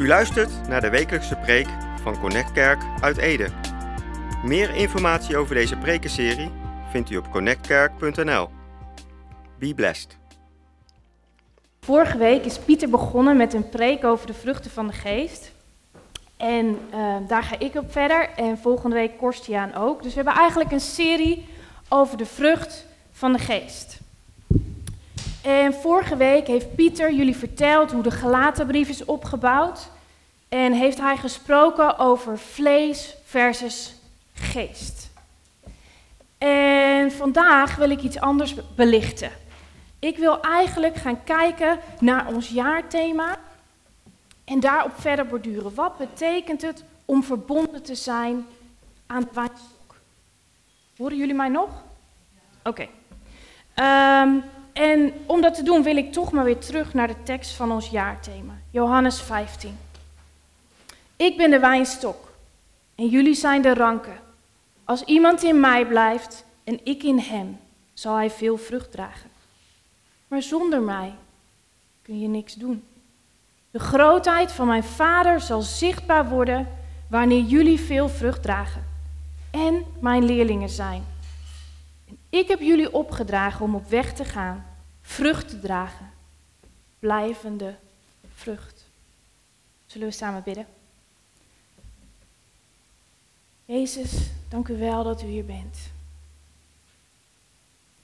U luistert naar de wekelijkse preek van Connect Kerk uit Ede. Meer informatie over deze prekenserie vindt u op connectkerk.nl. Be blessed. Vorige week is Pieter begonnen met een preek over de vruchten van de geest. En eh, daar ga ik op verder. En volgende week Korstiaan ook. Dus we hebben eigenlijk een serie over de vrucht van de geest. En vorige week heeft Pieter jullie verteld hoe de gelatenbrief is opgebouwd. En heeft hij gesproken over vlees versus geest. En vandaag wil ik iets anders belichten. Ik wil eigenlijk gaan kijken naar ons jaarthema en daarop verder borduren. Wat betekent het om verbonden te zijn aan de wijnstok? Horen jullie mij nog? Oké. Ehm, en om dat te doen wil ik toch maar weer terug naar de tekst van ons jaarthema. Johannes 15. Ik ben de wijnstok en jullie zijn de ranken. Als iemand in mij blijft en ik in hem, zal hij veel vrucht dragen. Maar zonder mij kun je niks doen. De grootheid van mijn Vader zal zichtbaar worden wanneer jullie veel vrucht dragen en mijn leerlingen zijn. En ik heb jullie opgedragen om op weg te gaan, vrucht te dragen, blijvende vrucht. Zullen we samen bidden? Jezus, dank u wel dat u hier bent.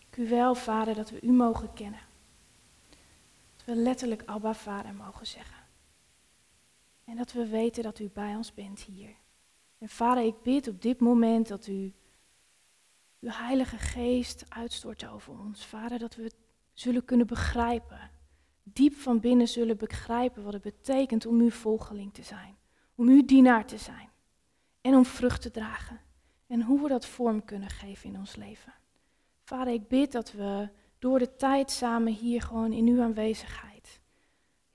Dank u wel, Vader, dat we u mogen kennen. Dat we letterlijk Abba, Vader mogen zeggen. En dat we weten dat u bij ons bent hier. En Vader, ik bid op dit moment dat u uw Heilige Geest uitstort over ons. Vader, dat we zullen kunnen begrijpen. Diep van binnen zullen begrijpen wat het betekent om uw volgeling te zijn. Om uw dienaar te zijn en om vrucht te dragen. En hoe we dat vorm kunnen geven in ons leven. Vader, ik bid dat we door de tijd samen hier gewoon in uw aanwezigheid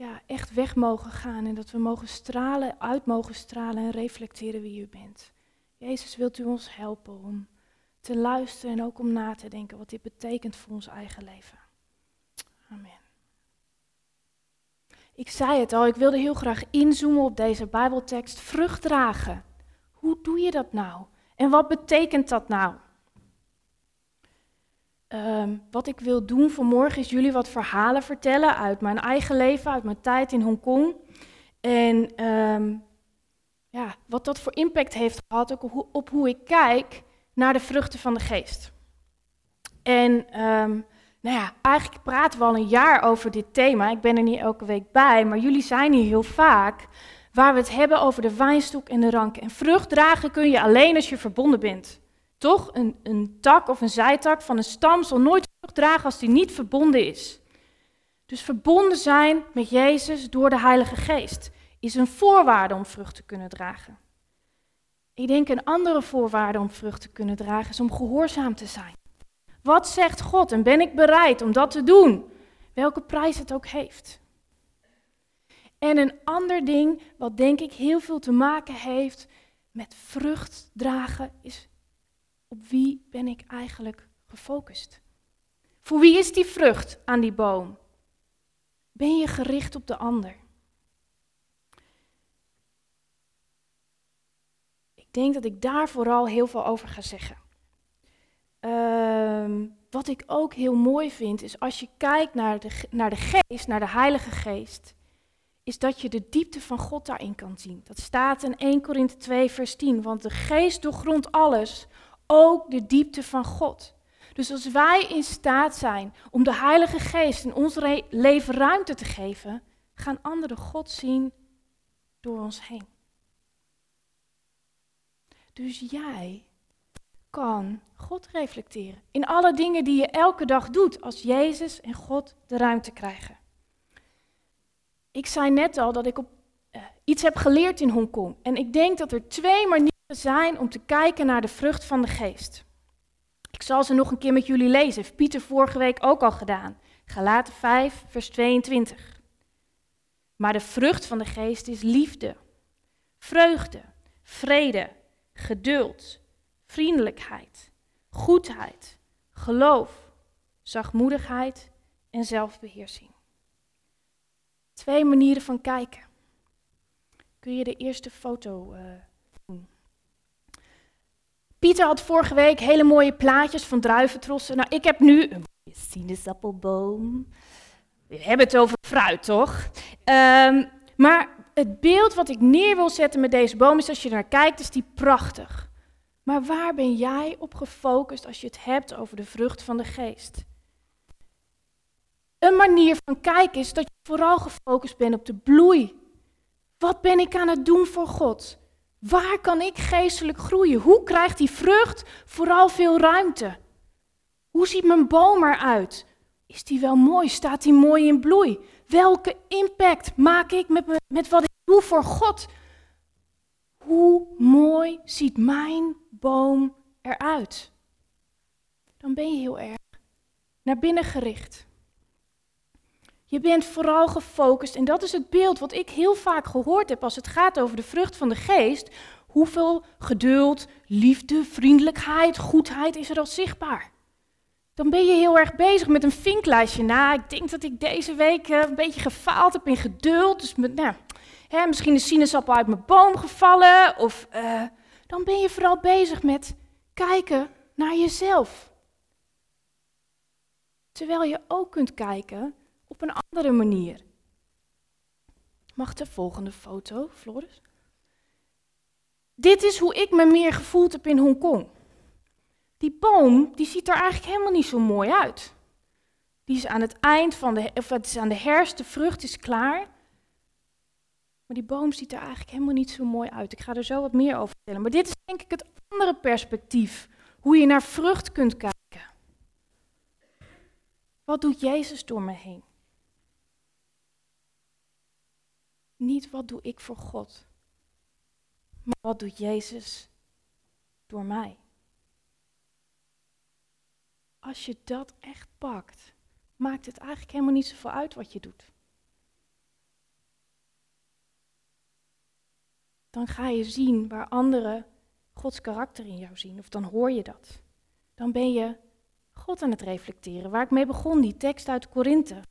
ja, echt weg mogen gaan en dat we mogen stralen, uit mogen stralen en reflecteren wie u bent. Jezus, wilt u ons helpen om te luisteren en ook om na te denken wat dit betekent voor ons eigen leven. Amen. Ik zei het al, ik wilde heel graag inzoomen op deze Bijbeltekst, vrucht dragen. Hoe doe je dat nou? En wat betekent dat nou? Ehm, wat ik wil doen vanmorgen is jullie wat verhalen vertellen uit mijn eigen leven, uit mijn tijd in Hongkong. En ehm, ja, wat dat voor impact heeft gehad ook op hoe ik kijk naar de vruchten van de geest. En um, nou ja, eigenlijk praten we al een jaar over dit thema. Ik ben er niet elke week bij, maar jullie zijn hier heel vaak waar we het hebben over de wijnstok en de ranken. En vrucht dragen kun je alleen als je verbonden bent. Toch? Een, een tak of een zijtak van een stam zal nooit vrucht dragen als die niet verbonden is. Dus verbonden zijn met Jezus door de Heilige Geest is een voorwaarde om vrucht te kunnen dragen. Ik denk een andere voorwaarde om vrucht te kunnen dragen is om gehoorzaam te zijn. Wat zegt God en ben ik bereid om dat te doen? Welke prijs het ook heeft. En een ander ding, wat denk ik heel veel te maken heeft met vrucht dragen, is op wie ben ik eigenlijk gefocust? Voor wie is die vrucht aan die boom? Ben je gericht op de ander? Ik denk dat ik daar vooral heel veel over ga zeggen. Ehm, wat ik ook heel mooi vind, is als je kijkt naar de, naar de geest, naar de Heilige Geest, is dat je de diepte van God daarin kan zien. Dat staat in 1 Korinthe 2, vers 10. Want de geest doorgrondt alles, ook de diepte van God. Dus als wij in staat zijn om de Heilige Geest in ons leven ruimte te geven, gaan anderen God zien door ons heen. Dus jij kan God reflecteren in alle dingen die je elke dag doet als Jezus en God de ruimte krijgen. Ik zei net al dat ik op, uh, iets heb geleerd in Hongkong. En ik denk dat er twee manieren zijn om te kijken naar de vrucht van de geest. Ik zal ze nog een keer met jullie lezen. Heeft Pieter vorige week ook al gedaan. Galaten 5, vers 22. Maar de vrucht van de geest is liefde, vreugde, vrede, geduld, vriendelijkheid, goedheid, geloof, zachtmoedigheid en zelfbeheersing. Twee manieren van kijken. Kun je de eerste foto uh, doen? Pieter had vorige week hele mooie plaatjes van druiventrossen. Nou, ik heb nu een sinaasappelboom. We hebben het over fruit, toch? Um, maar het beeld wat ik neer wil zetten met deze boom is, als je naar kijkt, is die prachtig. Maar waar ben jij op gefocust als je het hebt over de vrucht van de geest? Een manier van kijken is dat je vooral gefocust bent op de bloei. Wat ben ik aan het doen voor God? Waar kan ik geestelijk groeien? Hoe krijgt die vrucht vooral veel ruimte? Hoe ziet mijn boom eruit? Is die wel mooi? Staat die mooi in bloei? Welke impact maak ik met, met wat ik doe voor God? Hoe mooi ziet mijn boom eruit? Dan ben je heel erg naar binnen gericht. Je bent vooral gefocust en dat is het beeld wat ik heel vaak gehoord heb als het gaat over de vrucht van de geest. Hoeveel geduld, liefde, vriendelijkheid, goedheid is er al zichtbaar? Dan ben je heel erg bezig met een vinklijstje. Nou, ik denk dat ik deze week eh, een beetje gefaald heb in geduld. Dus met, nou, hè, misschien is sinaasappel uit mijn boom gevallen. Of uh, dan ben je vooral bezig met kijken naar jezelf. Terwijl je ook kunt kijken op een andere manier. Mag de volgende foto, Floris? Dit is hoe ik me meer gevoeld heb in Hongkong. Die boom, die ziet er eigenlijk helemaal niet zo mooi uit. Die is aan het eind van de, of het is aan de herfst, de vrucht is klaar. Maar die boom ziet er eigenlijk helemaal niet zo mooi uit. Ik ga er zo wat meer over vertellen. Maar dit is denk ik het andere perspectief. Hoe je naar vrucht kunt kijken. Wat doet Jezus door me heen? Niet wat doe ik voor God, maar wat doet Jezus door mij? Als je dat echt pakt, maakt het eigenlijk helemaal niet zoveel uit wat je doet. Dan ga je zien waar anderen Gods karakter in jou zien, of dan hoor je dat. Dan ben je God aan het reflecteren, waar ik mee begon, die tekst uit Korinthe.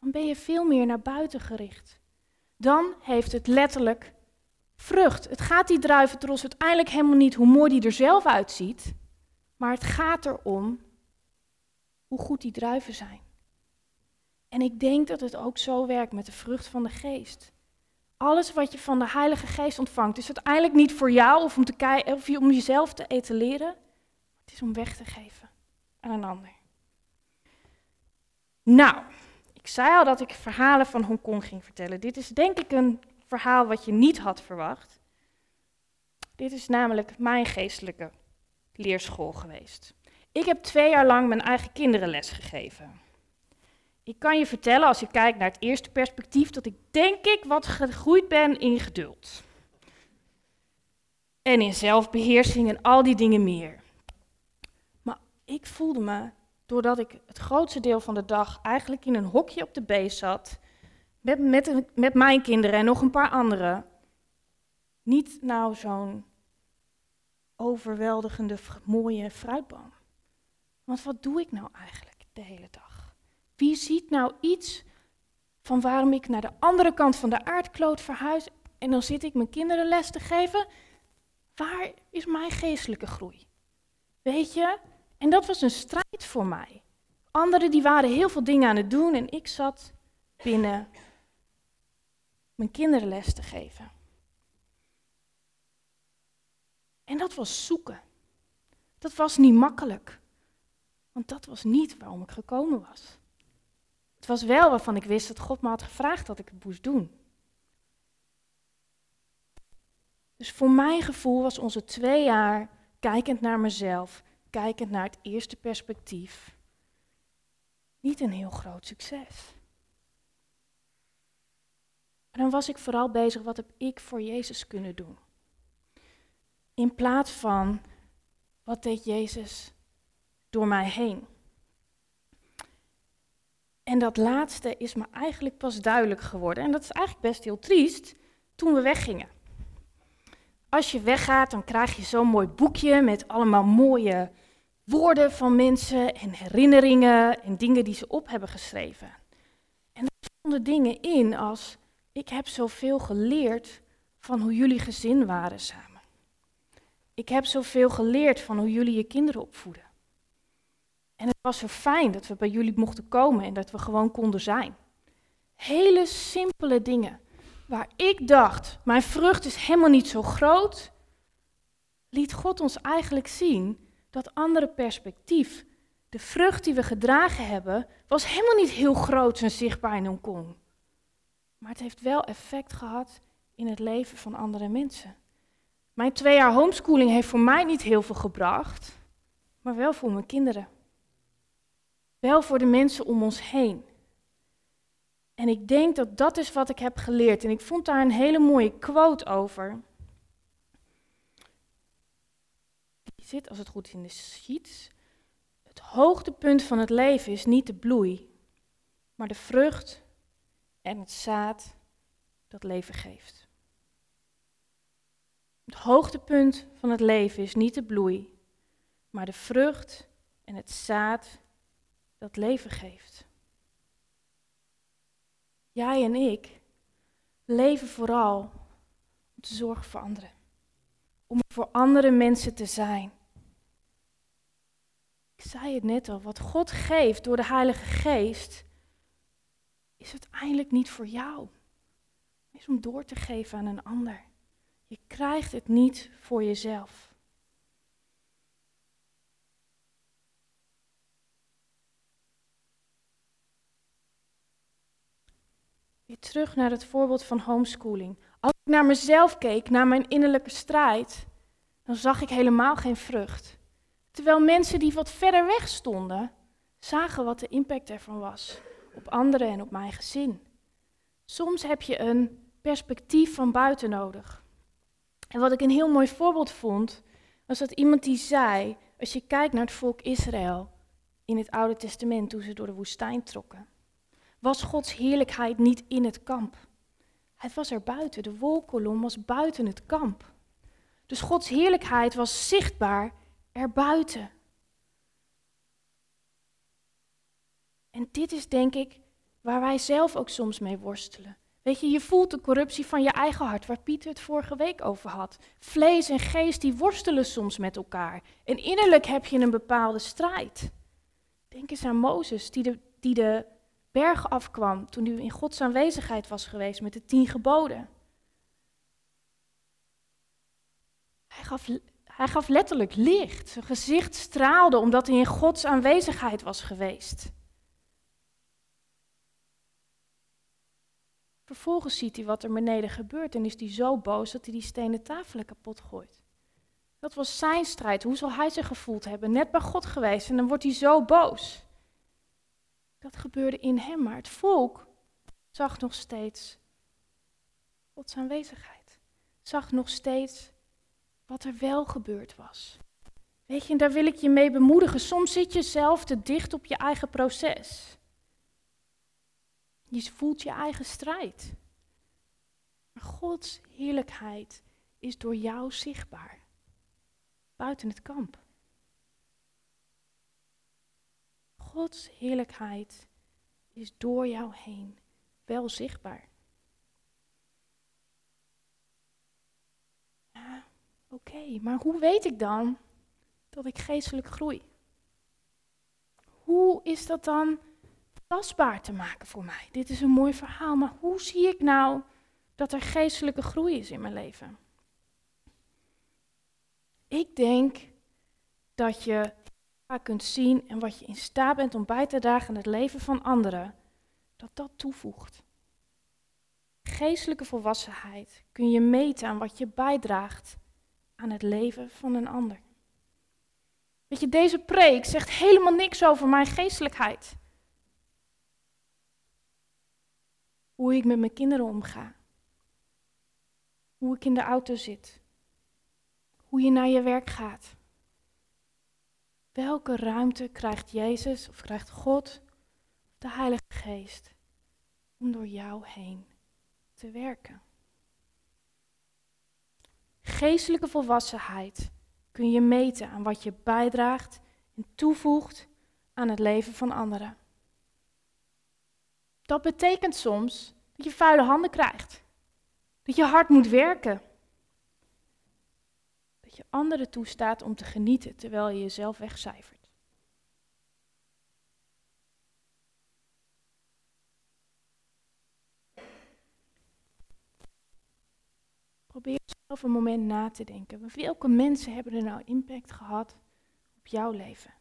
Dan ben je veel meer naar buiten gericht dan heeft het letterlijk vrucht. Het gaat die druiventros uiteindelijk helemaal niet hoe mooi die er zelf uitziet, maar het gaat erom hoe goed die druiven zijn. En ik denk dat het ook zo werkt met de vrucht van de geest. Alles wat je van de Heilige Geest ontvangt, is uiteindelijk niet voor jou of om, te of om jezelf te etaleren. Het is om weg te geven aan een ander. Nou, ik zei al dat ik verhalen van Hongkong ging vertellen. Dit is denk ik een verhaal wat je niet had verwacht. Dit is namelijk mijn geestelijke leerschool geweest. Ik heb twee jaar lang mijn eigen kinderen les gegeven. Ik kan je vertellen, als je kijkt naar het eerste perspectief, dat ik denk ik wat gegroeid ben in geduld. En in zelfbeheersing en al die dingen meer. Maar ik voelde me doordat ik het grootste deel van de dag eigenlijk in een hokje op de beest zat, met, met, met mijn kinderen en nog een paar anderen, niet nou zo'n overweldigende mooie fruitboom. Want wat doe ik nou eigenlijk de hele dag? Wie ziet nou iets van waarom ik naar de andere kant van de aardkloot verhuis en dan zit ik mijn kinderen les te geven? Waar is mijn geestelijke groei? Weet je, en dat was een strijd voor mij. Anderen die waren heel veel dingen aan het doen en ik zat binnen mijn kinderen les te geven. En dat was zoeken. Dat was niet makkelijk. Want dat was niet waarom ik gekomen was. Het was wel waarvan ik wist dat God me had gevraagd dat ik het moest doen. Dus voor mijn gevoel was onze twee jaar kijkend naar mezelf kijkend naar het eerste perspectief, niet een heel groot succes. Maar dan was ik vooral bezig, wat heb ik voor Jezus kunnen doen? In plaats van, wat deed Jezus door mij heen? En dat laatste is me eigenlijk pas duidelijk geworden. En dat is eigenlijk best heel triest toen we weggingen. Als je weggaat, dan krijg je zo'n mooi boekje met allemaal mooie woorden van mensen en herinneringen en dingen die ze op hebben geschreven. En er stonden dingen in als, ik heb zoveel geleerd van hoe jullie gezin waren samen. Ik heb zoveel geleerd van hoe jullie je kinderen opvoeden. En het was zo fijn dat we bij jullie mochten komen en dat we gewoon konden zijn. Hele simpele dingen. Waar ik dacht, mijn vrucht is helemaal niet zo groot, liet God ons eigenlijk zien dat andere perspectief. De vrucht die we gedragen hebben, was helemaal niet heel groot en zichtbaar in Hongkong. Maar het heeft wel effect gehad in het leven van andere mensen. Mijn twee jaar homeschooling heeft voor mij niet heel veel gebracht, maar wel voor mijn kinderen. Wel voor de mensen om ons heen. En ik denk dat dat is wat ik heb geleerd. En ik vond daar een hele mooie quote over. Die zit, als het goed is, in de sheets. Het hoogtepunt van het leven is niet de bloei, maar de vrucht en het zaad dat leven geeft. Het hoogtepunt van het leven is niet de bloei, maar de vrucht en het zaad dat leven geeft. Jij en ik leven vooral om te zorgen voor anderen. Om voor andere mensen te zijn. Ik zei het net al, wat God geeft door de Heilige Geest is uiteindelijk niet voor jou. Het is om door te geven aan een ander. Je krijgt het niet voor jezelf. Weer terug naar het voorbeeld van homeschooling. Als ik naar mezelf keek, naar mijn innerlijke strijd, dan zag ik helemaal geen vrucht. Terwijl mensen die wat verder weg stonden, zagen wat de impact ervan was op anderen en op mijn gezin. Soms heb je een perspectief van buiten nodig. En wat ik een heel mooi voorbeeld vond, was dat iemand die zei, als je kijkt naar het volk Israël in het Oude Testament toen ze door de woestijn trokken, was Gods heerlijkheid niet in het kamp. Het was er buiten, de wolkolom was buiten het kamp. Dus Gods heerlijkheid was zichtbaar erbuiten. En dit is denk ik waar wij zelf ook soms mee worstelen. Weet je, je voelt de corruptie van je eigen hart, waar Pieter het vorige week over had. Vlees en geest die worstelen soms met elkaar. En innerlijk heb je een bepaalde strijd. Denk eens aan Mozes, die de, die de berg afkwam toen hij in Gods aanwezigheid was geweest met de tien geboden. Hij gaf, hij gaf letterlijk licht. Zijn gezicht straalde omdat hij in Gods aanwezigheid was geweest. Vervolgens ziet hij wat er beneden gebeurt en is hij zo boos dat hij die stenen tafelen kapot gooit. Dat was zijn strijd. Hoe zal hij zich gevoeld hebben? Net bij God geweest en dan wordt hij zo boos. Dat gebeurde in hem, maar het volk zag nog steeds Gods aanwezigheid. Zag nog steeds wat er wel gebeurd was. Weet je, en daar wil ik je mee bemoedigen. Soms zit je zelf te dicht op je eigen proces. Je voelt je eigen strijd. Maar Gods heerlijkheid is door jou zichtbaar. Buiten het kamp. Gods heerlijkheid is door jou heen wel zichtbaar. Oké, maar hoe weet ik dan dat ik geestelijk groei? Hoe is dat dan tastbaar te maken voor mij. Dit is een mooi verhaal, maar hoe zie ik nou dat er geestelijke groei is in mijn leven? Ik denk dat je kunt zien en wat je in staat bent om bij te dragen aan het leven van anderen, dat dat toevoegt. Geestelijke volwassenheid kun je meten aan wat je bijdraagt aan het leven van een ander. Weet je, deze preek zegt helemaal niks over mijn geestelijkheid. Hoe ik met mijn kinderen omga. Hoe ik in de auto zit. Hoe je naar je werk gaat. Welke ruimte krijgt Jezus of krijgt God, de Heilige Geest, om door jou heen te werken? Geestelijke volwassenheid kun je meten aan wat je bijdraagt en toevoegt aan het leven van anderen. Dat betekent soms dat je vuile handen krijgt. Dat je hard moet werken. Je anderen toestaat om te genieten terwijl je jezelf wegcijfert. Probeer zelf een moment na te denken. Welke mensen hebben er nou impact gehad op jouw leven?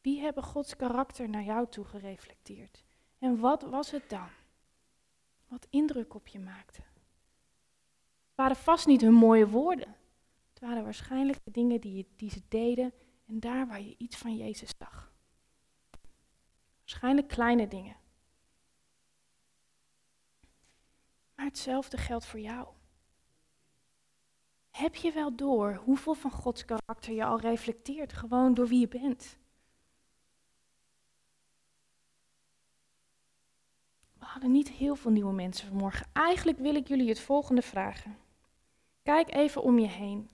Wie hebben Gods karakter naar jou toe gereflecteerd? En wat was het dan? Wat indruk op je maakte? Het waren vast niet hun mooie woorden. Het waren waarschijnlijk de dingen die, die ze deden en daar waar je iets van Jezus zag. Waarschijnlijk kleine dingen. Maar hetzelfde geldt voor jou. Heb je wel door hoeveel van Gods karakter je al reflecteert, gewoon door wie je bent? We hadden niet heel veel nieuwe mensen vanmorgen. Eigenlijk wil ik jullie het volgende vragen. Kijk even om je heen.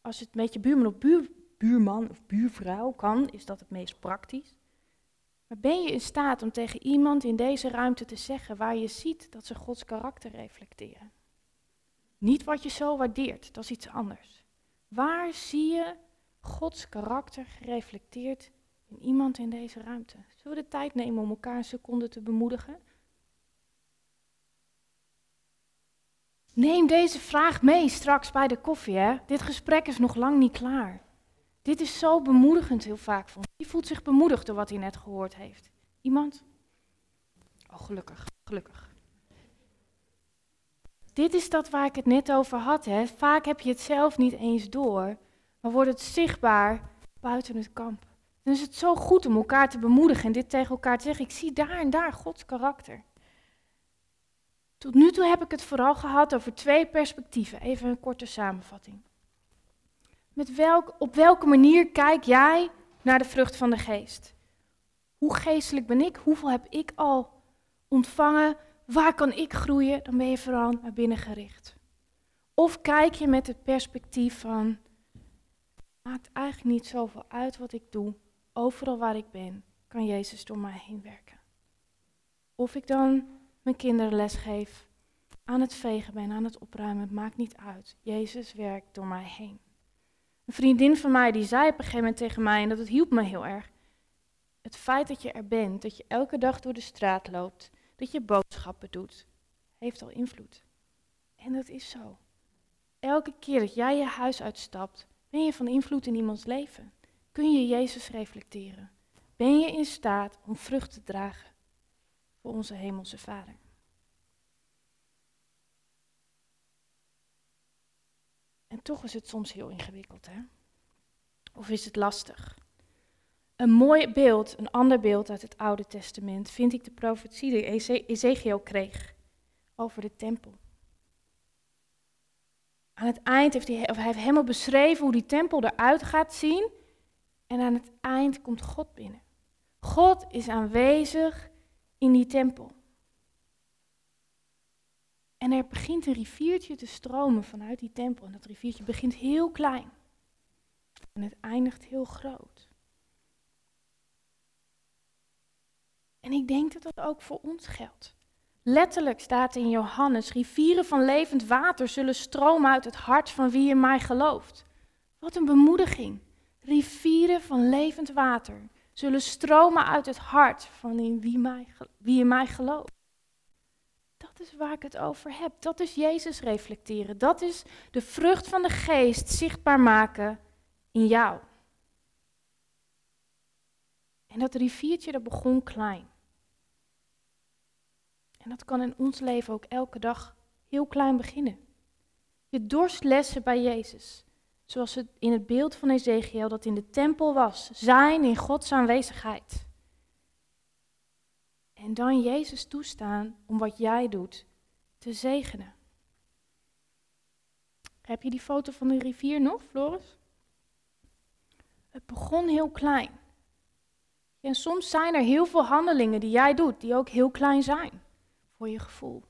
Als het met je buurman of buur, buurman of buurvrouw kan, is dat het meest praktisch. Maar ben je in staat om tegen iemand in deze ruimte te zeggen waar je ziet dat ze Gods karakter reflecteren? Niet wat je zo waardeert, dat is iets anders. Waar zie je Gods karakter gereflecteerd in iemand in deze ruimte? Zullen we de tijd nemen om elkaar een seconde te bemoedigen? Neem deze vraag mee straks bij de koffie. Hè? Dit gesprek is nog lang niet klaar. Dit is zo bemoedigend heel vaak Wie voelt zich bemoedigd door wat hij net gehoord heeft? Iemand? Oh, gelukkig, gelukkig. Dit is dat waar ik het net over had. Hè? Vaak heb je het zelf niet eens door, maar wordt het zichtbaar buiten het kamp. Dan is het zo goed om elkaar te bemoedigen en dit tegen elkaar te zeggen. Ik zie daar en daar Gods karakter. Tot nu toe heb ik het vooral gehad over twee perspectieven. Even een korte samenvatting. Met welk, op welke manier kijk jij naar de vrucht van de geest? Hoe geestelijk ben ik? Hoeveel heb ik al ontvangen? Waar kan ik groeien? Dan ben je vooral naar binnen gericht. Of kijk je met het perspectief van, maakt eigenlijk niet zoveel uit wat ik doe. Overal waar ik ben, kan Jezus door mij heen werken. Of ik dan mijn kinderen les geef, aan het vegen ben, aan het opruimen, het maakt niet uit. Jezus werkt door mij heen. Een vriendin van mij die zei op een gegeven moment tegen mij, en dat het hielp me heel erg. Het feit dat je er bent, dat je elke dag door de straat loopt, dat je boodschappen doet, heeft al invloed. En dat is zo. Elke keer dat jij je huis uitstapt, ben je van invloed in iemands leven. Kun je Jezus reflecteren? Ben je in staat om vrucht te dragen voor onze Hemelse Vader? En toch is het soms heel ingewikkeld, hè? Of is het lastig? Een mooi beeld, een ander beeld uit het Oude Testament, vind ik de profetie die Ezekiel kreeg over de tempel. Aan het eind heeft hij, of hij heeft helemaal beschreven hoe die tempel eruit gaat zien. En aan het eind komt God binnen. God is aanwezig in die tempel. En er begint een riviertje te stromen vanuit die tempel. En dat riviertje begint heel klein. En het eindigt heel groot. En ik denk dat dat ook voor ons geldt. Letterlijk staat in Johannes: rivieren van levend water zullen stromen uit het hart van wie in mij gelooft. Wat een bemoediging. Rivieren van levend water zullen stromen uit het hart van wie, mij, wie in mij gelooft. Dat is waar ik het over heb. Dat is Jezus reflecteren. Dat is de vrucht van de geest zichtbaar maken in jou. En dat riviertje dat begon klein. En dat kan in ons leven ook elke dag heel klein beginnen. Je dorstlessen bij Jezus. Zoals het in het beeld van Ezekiel dat in de tempel was. Zijn in Gods aanwezigheid. En dan Jezus toestaan om wat jij doet te zegenen. Heb je die foto van de rivier nog, Floris? Het begon heel klein. En soms zijn er heel veel handelingen die jij doet, die ook heel klein zijn voor je gevoel,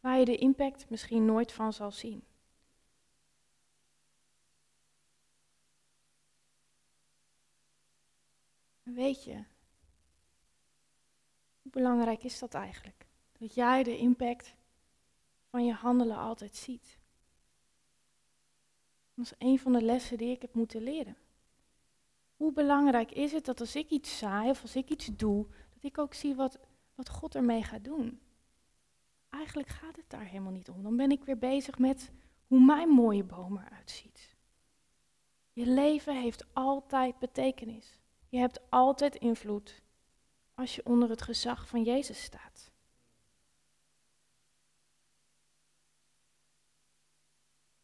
waar je de impact misschien nooit van zal zien. Weet je, hoe belangrijk is dat eigenlijk? Dat jij de impact van je handelen altijd ziet. Dat is een van de lessen die ik heb moeten leren. Hoe belangrijk is het dat als ik iets saai of als ik iets doe, dat ik ook zie wat, wat God ermee gaat doen. Eigenlijk gaat het daar helemaal niet om. Dan ben ik weer bezig met hoe mijn mooie boom eruit ziet. Je leven heeft altijd betekenis. Je hebt altijd invloed als je onder het gezag van Jezus staat.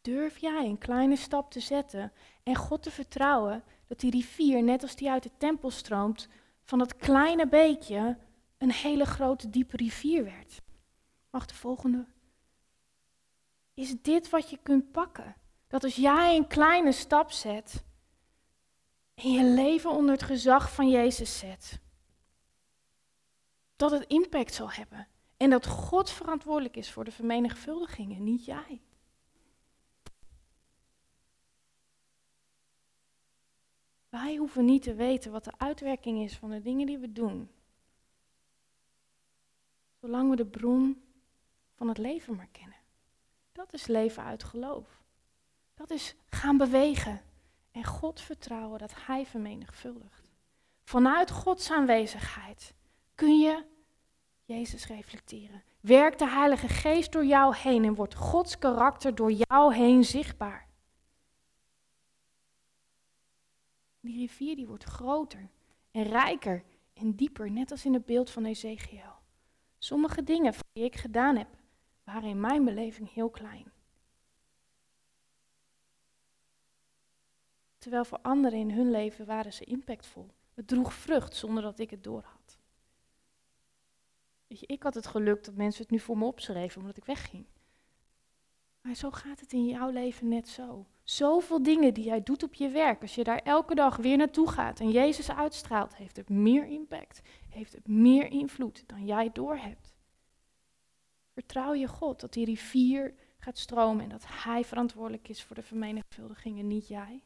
Durf jij een kleine stap te zetten en God te vertrouwen dat die rivier, net als die uit de tempel stroomt, van dat kleine beekje een hele grote diepe rivier werd? Mag de volgende. Is dit wat je kunt pakken? Dat als jij een kleine stap zet en je leven onder het gezag van Jezus zet, dat het impact zal hebben. En dat God verantwoordelijk is voor de vermenigvuldiging en niet jij. Wij hoeven niet te weten wat de uitwerking is van de dingen die we doen. Zolang we de bron van het leven maar kennen. Dat is leven uit geloof. Dat is gaan bewegen en God vertrouwen dat Hij vermenigvuldigt. Vanuit Gods aanwezigheid kun je Jezus reflecteren. Werkt de Heilige Geest door jou heen en wordt Gods karakter door jou heen zichtbaar. Die rivier die wordt groter en rijker en dieper, net als in het beeld van Ezekiel. Sommige dingen die ik gedaan heb, waren in mijn beleving heel klein. Terwijl voor anderen in hun leven waren ze impactvol. Het droeg vrucht zonder dat ik het doorhad. Weet je, ik had het geluk dat mensen het nu voor me opschreven omdat ik wegging. Maar zo gaat het in jouw leven net zo. Zoveel dingen die jij doet op je werk, als je daar elke dag weer naartoe gaat en Jezus uitstraalt, heeft het meer impact, heeft het meer invloed dan jij doorhebt. Vertrouw je God dat die rivier gaat stromen en dat Hij verantwoordelijk is voor de vermenigvuldiging en niet jij?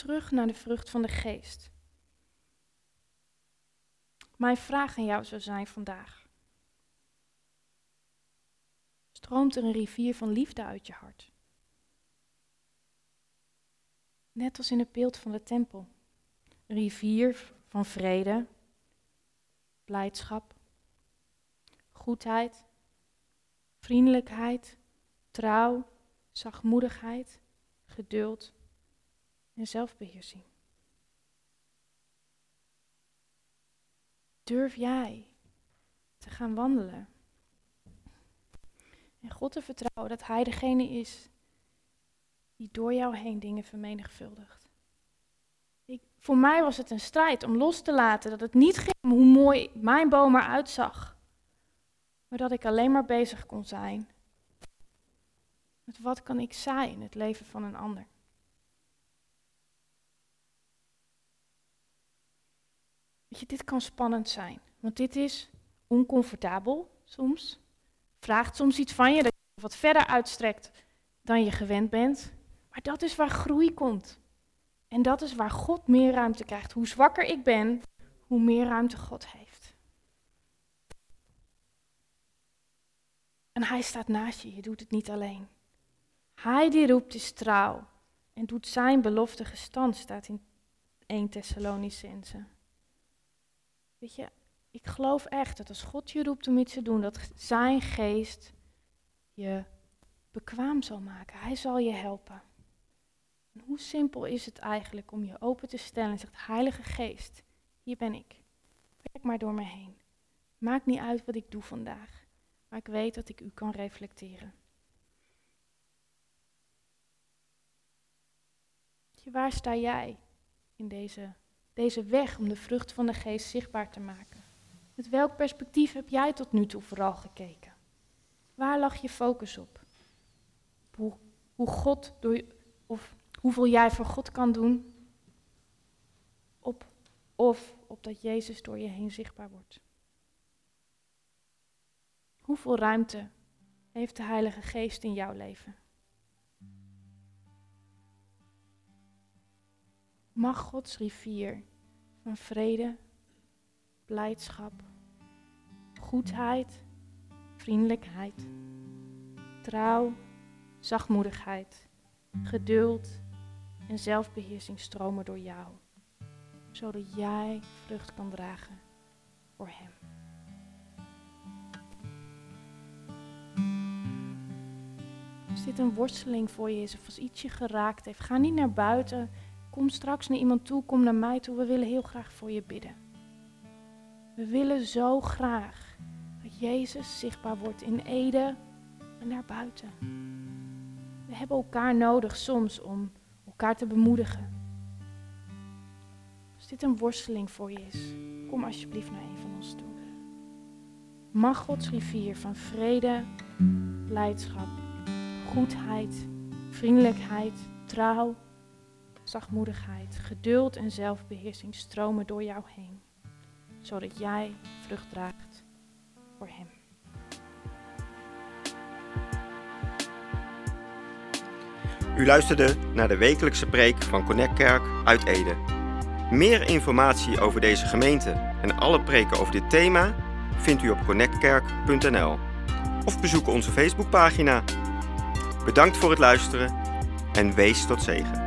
Terug naar de vrucht van de geest. Mijn vraag aan jou zou zijn vandaag. Stroomt er een rivier van liefde uit je hart? Net als in het beeld van de tempel. Een rivier van vrede, blijdschap, goedheid, vriendelijkheid, trouw, zachtmoedigheid, geduld en zelfbeheersing. Durf jij te gaan wandelen en God te vertrouwen dat Hij degene is die door jou heen dingen vermenigvuldigt. Ik, voor mij was het een strijd om los te laten dat het niet ging om hoe mooi mijn boom eruit zag, maar dat ik alleen maar bezig kon zijn met wat kan ik zaaien in het leven van een ander. Weet je, dit kan spannend zijn, want dit is oncomfortabel soms. Vraagt soms iets van je dat je wat verder uitstrekt dan je gewend bent. Maar dat is waar groei komt. En dat is waar God meer ruimte krijgt. Hoe zwakker ik ben, hoe meer ruimte God heeft. En hij staat naast je, je doet het niet alleen. Hij die roept is trouw en doet zijn belofte gestand, staat in 1 Thessalonicense. Weet je, ik geloof echt dat als God je roept om iets te doen, dat zijn geest je bekwaam zal maken. Hij zal je helpen. En hoe simpel is het eigenlijk om je open te stellen en zegt, Heilige Geest, hier ben ik. Werk maar door me heen. Maakt niet uit wat ik doe vandaag, maar ik weet dat ik u kan reflecteren. Waar sta jij in deze, deze weg om de vrucht van de geest zichtbaar te maken? Met welk perspectief heb jij tot nu toe vooral gekeken? Waar lag je focus op? Hoe, hoe God door, of hoeveel jij voor God kan doen? Op, of op dat Jezus door je heen zichtbaar wordt? Hoeveel ruimte heeft de Heilige Geest in jouw leven? Mag Gods rivier van vrede, blijdschap, goedheid, vriendelijkheid, trouw, zachtmoedigheid, geduld en zelfbeheersing stromen door jou, zodat jij vrucht kan dragen voor Hem. Als dit een worsteling voor je is of als iets je geraakt heeft, ga niet naar buiten. Kom straks naar iemand toe, kom naar mij toe. We willen heel graag voor je bidden. We willen zo graag dat Jezus zichtbaar wordt in Ede en daarbuiten. We hebben elkaar nodig soms om elkaar te bemoedigen. Als dit een worsteling voor je is, kom alsjeblieft naar een van ons toe. Mag Gods rivier van vrede, blijdschap, goedheid, vriendelijkheid, trouw, zachtmoedigheid, geduld en zelfbeheersing stromen door jou heen, zodat jij vrucht draagt voor Hem. U luisterde naar de wekelijkse preek van Connect Kerk uit Ede. Meer informatie over deze gemeente en alle preken over dit thema vindt u op connectkerk.nl of bezoek onze Facebookpagina. Bedankt voor het luisteren en wees tot zegen.